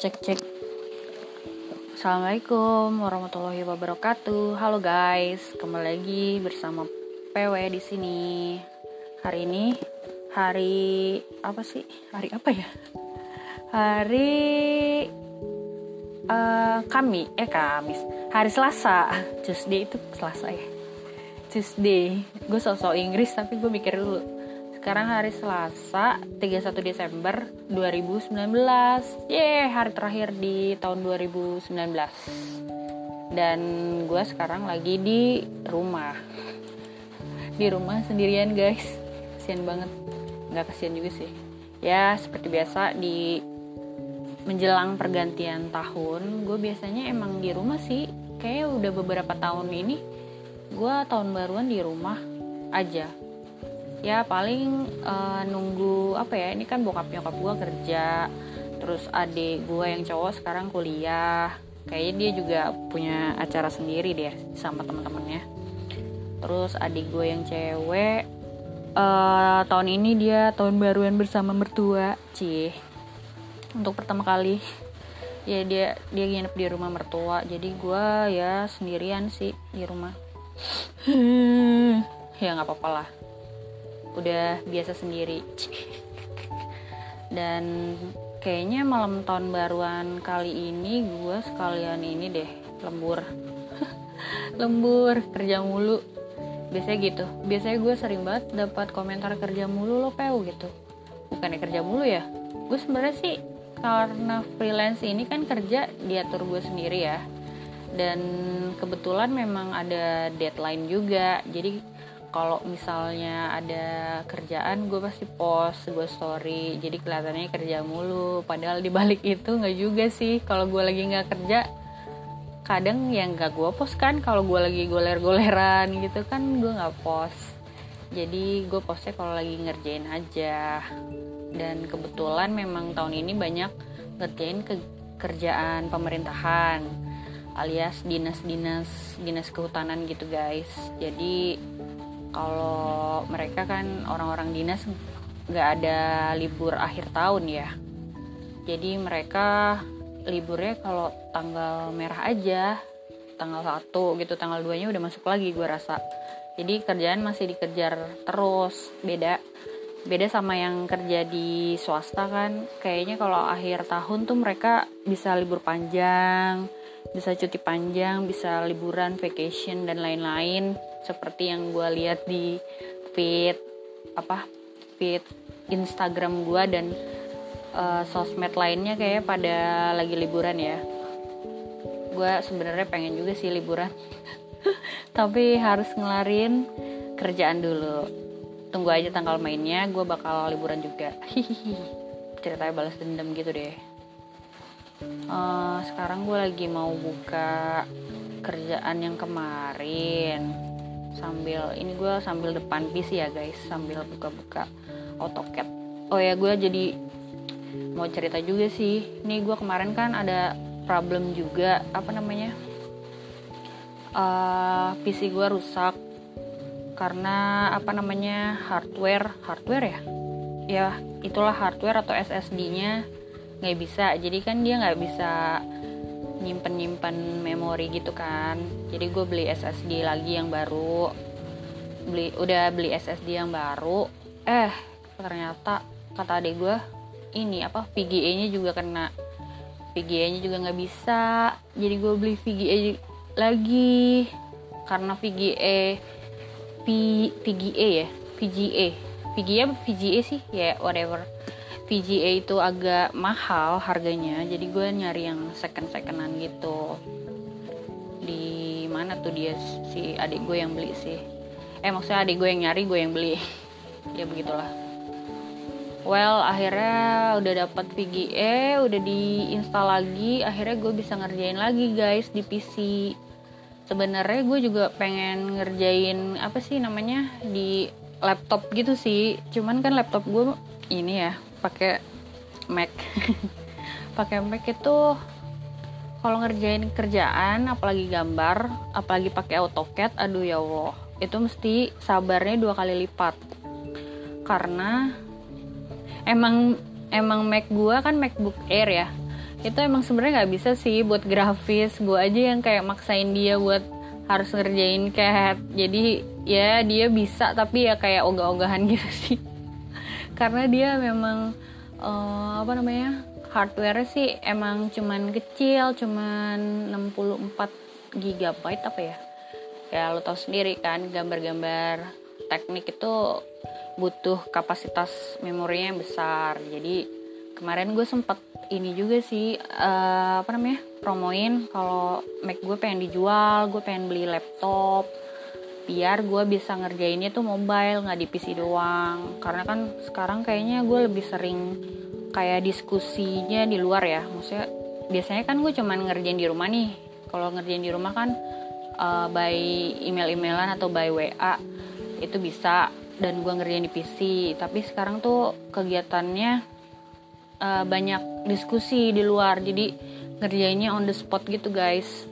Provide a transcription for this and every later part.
cek cek. Assalamualaikum warahmatullahi wabarakatuh. Halo guys. Kembali lagi bersama PW di sini. Hari ini hari apa sih? Hari apa ya? Hari uh, kami eh kamis. Hari Selasa. Tuesday itu Selasa ya. Tuesday gue sosok Inggris tapi gue mikir dulu sekarang hari Selasa 31 Desember 2019 Yeay hari terakhir di tahun 2019 Dan gue sekarang lagi di rumah. Di rumah sendirian guys. Kasian banget. Gak kasian juga sih. Ya seperti biasa di menjelang pergantian tahun Gue biasanya emang di rumah sih. Kayaknya udah beberapa tahun ini Gue tahun baruan di rumah aja ya paling uh, nunggu apa ya ini kan bokap nyokap gue kerja terus adik gue yang cowok sekarang kuliah. Kayaknya dia juga punya acara sendiri deh sama teman-temannya. Terus adik gue yang cewek uh, tahun ini dia tahun baruan bersama mertua cih. Untuk pertama kali. Ya dia dia nginep di rumah mertua. Jadi gue ya sendirian sih di rumah. Ya nggak apa-apa lah udah biasa sendiri. Dan kayaknya malam tahun baruan kali ini gue sekalian ini deh lembur. Lembur kerja mulu. Biasanya gitu. Biasanya gue sering banget dapat komentar kerja mulu lo peu gitu. Bukannya kerja mulu ya? Gue sebenarnya sih karena freelance ini kan kerja diatur gue sendiri ya. Dan kebetulan memang ada deadline juga. Jadi kalau misalnya ada kerjaan gue pasti post gue story. Jadi kelihatannya kerja mulu. Padahal di balik itu nggak juga sih. Kalau gue lagi nggak kerja kadang yang nggak gue post kan kalau gue lagi goler-goleran gitu kan gue nggak post. Jadi gue postnya kalau lagi ngerjain aja. Dan kebetulan memang tahun ini banyak ngerjain ke kerjaan pemerintahan alias dinas-dinas dinas kehutanan gitu guys. Jadi kalau mereka kan orang-orang dinas nggak ada libur akhir tahun ya. Jadi mereka liburnya kalau tanggal merah aja tanggal 1 gitu tanggal 2 nya udah masuk lagi gue rasa. Jadi kerjaan masih dikejar terus beda. Beda sama yang kerja di swasta kan. Kayaknya kalau akhir tahun tuh mereka bisa libur panjang bisa cuti panjang bisa liburan vacation dan lain-lain. Seperti yang gue lihat di feed apa feed Instagram gue dan uh, sosmed lainnya kayak pada lagi liburan ya. Gue sebenarnya pengen juga sih liburan. Tapi harus ngelarin kerjaan dulu. Tunggu aja tanggal mainnya gue bakal liburan juga. Ceritanya balas dendam gitu deh uh, sekarang gue lagi mau buka kerjaan yang kemarin. Sambil ini gue sambil depan PC ya guys. Sambil buka-buka AutoCAD. Oh ya gue jadi mau cerita juga sih. Ini gue kemarin kan ada problem juga apa namanya? Uh, eh, PC gue rusak karena apa namanya hardware. Hardware ya? Ya itulah hardware atau SSD-nya nggak bisa. Jadi kan dia nggak bisa nyimpen nyimpen memori gitu kan. Jadi gue beli SSD lagi yang baru. Beli udah beli SSD yang baru. Eh ternyata kata adek gue ini apa VGA nya juga kena. VGA nya juga nggak bisa. Jadi gue beli VGA lagi. Karena VGA v, VGA ya? VGA VGA VGA sih? Ya yeah, whatever VGA itu agak mahal harganya. Jadi gue nyari yang second secondan gitu. Di mana tuh dia si adik gue yang beli sih? Eh maksudnya adik gue yang nyari gue yang beli. Ya begitulah. Well akhirnya udah dapat VGA udah diinstal lagi. Akhirnya gue bisa ngerjain lagi guys di PC sebenarnya gue juga pengen ngerjain apa sih namanya di laptop gitu sih. Cuman kan laptop gue ini ya pakai Mac. Pakai Mac itu kalau ngerjain kerjaan apalagi gambar apalagi pakai AutoCAD aduh ya Allah itu mesti sabarnya dua kali lipat. Karena emang emang Mac gua kan MacBook Air ya itu emang sebenarnya nggak bisa sih buat grafis gue aja yang kayak maksain dia buat harus ngerjain cat jadi ya dia bisa tapi ya kayak ogah-ogahan gitu sih karena dia memang uh, apa namanya hardware sih emang cuman kecil cuman 64 GB apa ya? Ya lo tau sendiri kan gambar-gambar teknik itu butuh kapasitas memorinya yang besar. Jadi kemarin gue sempet ini juga sih uh, apa namanya promoin kalau Mac gue pengen dijual gue pengen beli laptop biar gue bisa ngerjainnya tuh mobile nggak di PC doang. Karena kan sekarang kayaknya gue lebih sering kayak diskusinya di luar ya. Maksudnya biasanya kan gue cuman ngerjain di rumah nih. Kalau ngerjain di rumah kan uh, by email-emailan atau by WA itu bisa. Dan gue ngerjain di PC tapi sekarang tuh kegiatannya uh, banyak diskusi di luar. Jadi ngerjainnya on the spot gitu guys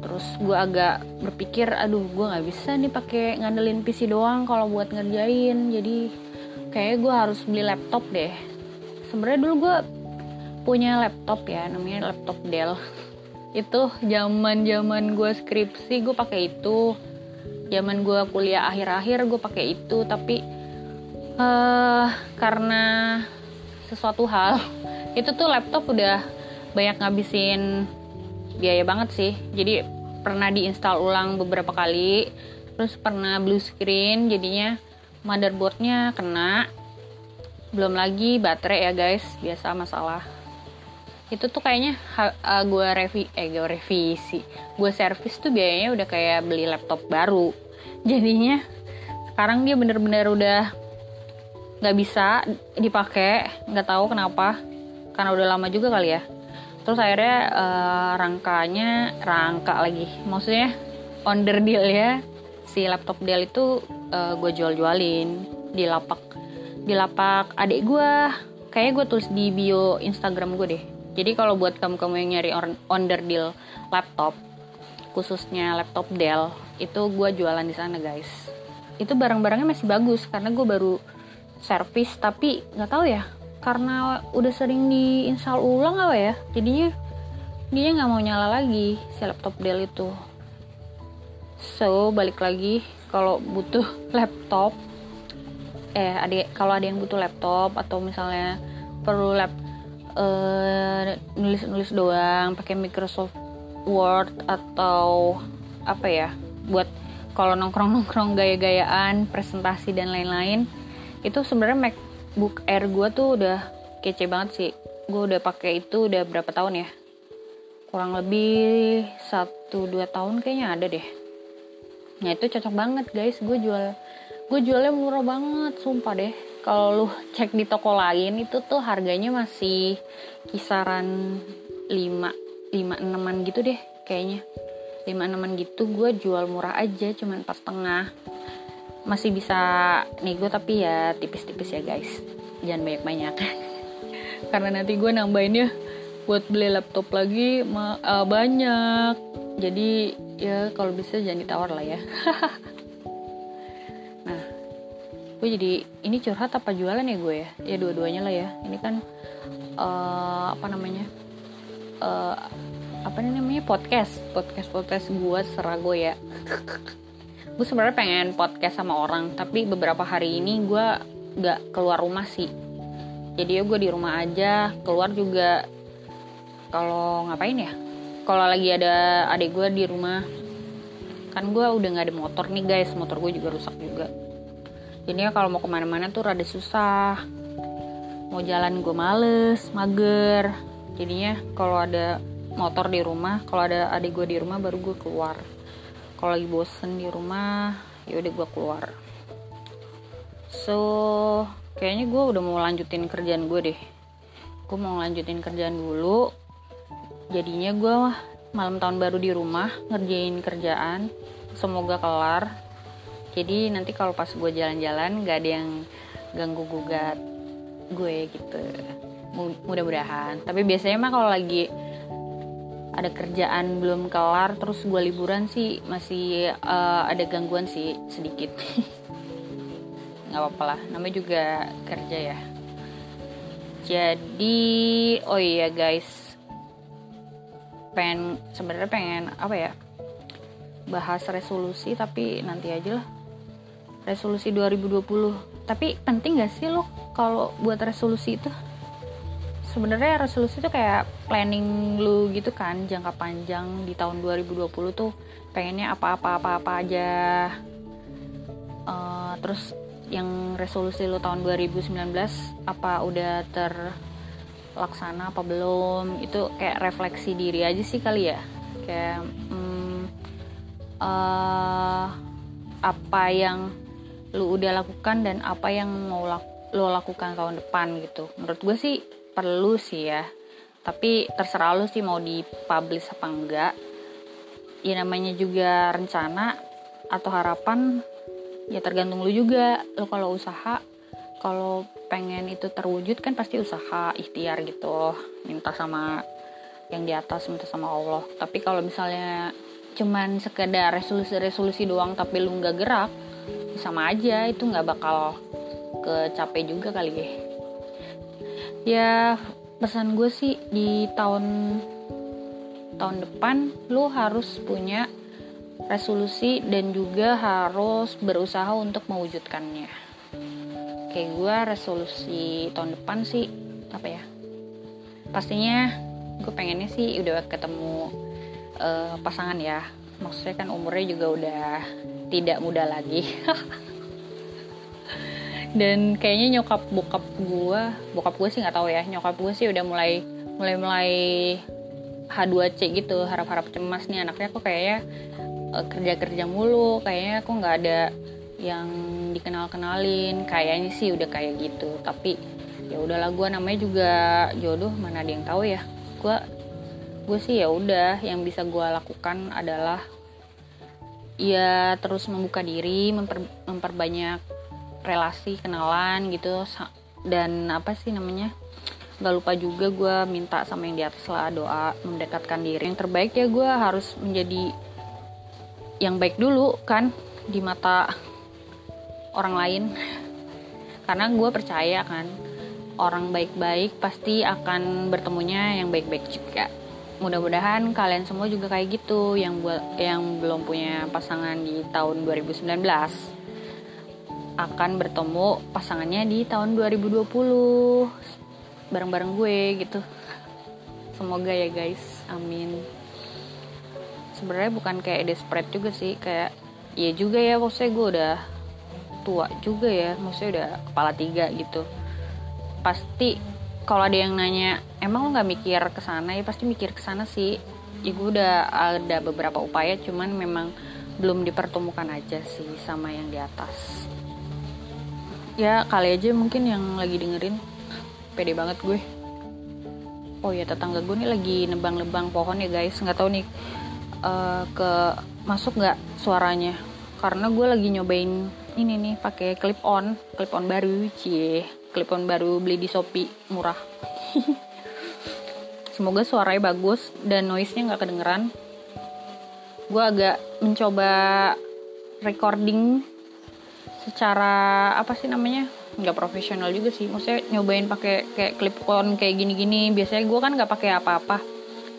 terus gue agak berpikir aduh gue nggak bisa nih pakai ngandelin PC doang kalau buat ngerjain. Jadi kayak gue harus beli laptop deh. Sebenarnya dulu gue punya laptop ya namanya laptop Dell. Itu zaman zaman gue skripsi gue pakai itu. Zaman gue kuliah akhir-akhir gue pakai itu. Tapi uh, karena sesuatu hal itu tuh laptop udah banyak ngabisin biaya banget sih. Jadi pernah diinstal ulang beberapa kali. Terus pernah blue screen jadinya motherboardnya kena. Belum lagi baterai ya guys. Biasa masalah. Itu tuh kayaknya uh, gue revi eh gue revisi. Gue servis tuh biayanya udah kayak beli laptop baru. Jadinya sekarang dia bener-bener udah nggak bisa dipakai. Nggak tahu kenapa. Karena udah lama juga kali ya terus akhirnya uh, rangkanya rangka lagi. Maksudnya onder deal ya. Si laptop Dell itu uh, gue jual-jualin di lapak di lapak adik gue kayak gue tulis di bio Instagram gue deh. Jadi kalau buat kamu-kamu yang nyari onder deal laptop khususnya laptop Dell itu gue jualan di sana guys. Itu barang-barangnya masih bagus karena gue baru servis tapi nggak tahu ya karena udah sering diinstal ulang apa ya? Jadinya dia nggak mau nyala lagi si laptop Dell itu. So balik lagi kalau butuh laptop eh ada kalau ada yang butuh laptop atau misalnya perlu lap eh, nulis nulis doang pakai Microsoft Word atau apa ya buat kalau nongkrong nongkrong gaya-gayaan presentasi dan lain-lain itu sebenarnya MacBook Air gue tuh udah kece banget sih. Gue udah pakai itu udah berapa tahun ya? Kurang lebih satu dua tahun kayaknya ada deh. Nah itu cocok banget guys. Gue jual gue jualnya murah banget sumpah deh. Kalau lu cek di toko lain itu tuh harganya masih kisaran 5 5 enaman gitu deh kayaknya. 5 enaman gitu gue jual murah aja cuman pas tengah masih bisa nego tapi ya tipis-tipis ya guys. Jangan banyak-banyak. Karena nanti gue nambahinnya buat beli laptop lagi uh, banyak. Jadi ya kalau bisa jangan ditawar lah ya. Nah gue jadi ini curhat apa jualan ya gue ya? Ya dua-duanya lah ya. Ini kan uh, apa namanya? Uh, apa namanya? Podcast. Podcast podcast gue serago ya gue sebenarnya pengen podcast sama orang tapi beberapa hari ini gue gak keluar rumah sih. Jadi ya gue di rumah aja keluar juga. Kalau ngapain ya? Kalau lagi ada adik gue di rumah. Kan gue udah nggak ada motor nih guys. Motor gue juga rusak juga. Jadi ya kalau mau ke mana-mana tuh rada susah. Mau jalan gue males mager. Jadinya kalau ada motor di rumah kalau ada adik gue di rumah baru gue keluar kalau lagi bosen di rumah ya udah gue keluar. So kayaknya gue udah mau lanjutin kerjaan gue deh. Gue mau lanjutin kerjaan dulu. Jadinya gue malam tahun baru di rumah ngerjain kerjaan. Semoga kelar. Jadi nanti kalau pas gue jalan-jalan gak ada yang ganggu gugat gue gitu. Mudah-mudahan. Tapi biasanya mah kalau lagi ada kerjaan belum kelar terus gue liburan sih masih uh, ada gangguan sih sedikit. Nggak apa-apa lah namanya juga kerja ya. Jadi oh iya guys pengen sebenarnya pengen apa ya bahas resolusi tapi nanti aja lah. Resolusi 2020 tapi penting gak sih lo kalau buat resolusi itu sebenarnya resolusi itu kayak planning lu gitu kan jangka panjang di tahun 2020 tuh pengennya apa-apa-apa-apa aja. Uh, terus yang resolusi lu tahun 2019 apa udah terlaksana apa belum? Itu kayak refleksi diri aja sih kali ya. Kayak hmm, uh, apa yang lu udah lakukan dan apa yang mau lo lakukan tahun depan gitu. Menurut gue sih perlu sih ya. Tapi terserah lu sih mau dipublish apa enggak. Ya namanya juga rencana atau harapan ya tergantung lu juga. Lu kalau usaha kalau pengen itu terwujud kan pasti usaha ikhtiar gitu. Minta sama yang di atas minta sama Allah. Tapi kalau misalnya cuman sekedar resolusi-resolusi doang tapi lu nggak gerak sama aja itu nggak bakal kecapek juga kali. ya ya pesan gue sih di tahun tahun depan lu harus punya resolusi dan juga harus berusaha untuk mewujudkannya. Kayak gue resolusi tahun depan sih apa ya? Pastinya gue pengennya sih udah ketemu uh, pasangan ya. Maksudnya kan umurnya juga udah tidak muda lagi dan kayaknya nyokap bokap gue bokap gue sih nggak tahu ya nyokap gue sih udah mulai mulai mulai H2C gitu harap-harap cemas nih. Anaknya kok kayaknya uh, kerja-kerja mulu kayaknya aku nggak ada yang dikenal-kenalin. Kayaknya sih udah kayak gitu tapi ya udahlah gue namanya juga jodoh mana ada yang tahu ya. Gue gue sih ya udah yang bisa gue lakukan adalah ya terus membuka diri memper, memperbanyak relasi kenalan gitu. Dan apa sih namanya? Gak lupa juga gue minta sama yang di atas lah doa mendekatkan diri. Yang terbaik ya gue harus menjadi yang baik dulu kan di mata orang lain. Karena gue percaya kan orang baik-baik pasti akan bertemunya yang baik-baik juga. Mudah-mudahan kalian semua juga kayak gitu yang buat yang belum punya pasangan di tahun 2019 akan bertemu pasangannya di tahun 2020 bareng-bareng gue gitu. Semoga ya guys. Amin. Sebenarnya bukan kayak desperate juga sih. Kayak ya juga ya maksudnya gue udah tua juga ya. Maksudnya udah kepala tiga gitu. Pasti kalau ada yang nanya emang lo nggak mikir ke sana? Ya pasti mikir ke sana sih. Ya gue udah ada beberapa upaya cuman memang belum dipertemukan aja sih sama yang di atas ya kali aja mungkin yang lagi dengerin. Pede banget gue. Oh ya tetangga gue nih lagi nebang-nebang pohon ya guys. Nggak tahu nih uh, ke masuk nggak suaranya? Karena gue lagi nyobain ini nih pakai clip on. Clip on baru cie. Clip on baru beli di shopee murah. Semoga suaranya bagus dan noise nya nggak kedengeran. Gue agak mencoba recording secara apa sih namanya nggak profesional juga sih. Maksudnya nyobain pakai kayak clip on kayak gini-gini. Biasanya gue kan nggak pakai apa-apa.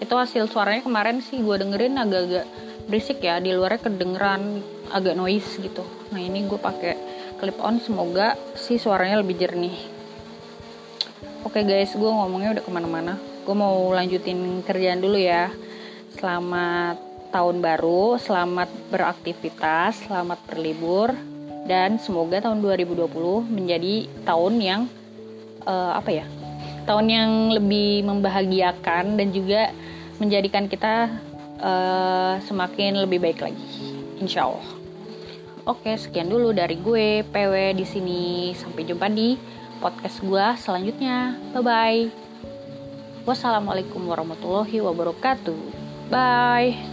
Itu hasil suaranya kemarin sih gue dengerin agak-agak berisik ya. Di luarnya kedengeran agak noise gitu. Nah ini gue pakai clip on. Semoga sih suaranya lebih jernih. Oke okay guys gue ngomongnya udah ke mana-mana. Gue mau lanjutin kerjaan dulu ya. Selamat tahun baru selamat beraktivitas selamat berlibur dan semoga tahun 2020 menjadi tahun yang uh, apa ya tahun yang lebih membahagiakan dan juga menjadikan kita uh, semakin lebih baik lagi, insya Allah. Oke, sekian dulu dari gue, PW di sini. Sampai jumpa di podcast gue selanjutnya. Bye bye. Wassalamualaikum warahmatullahi wabarakatuh. Bye.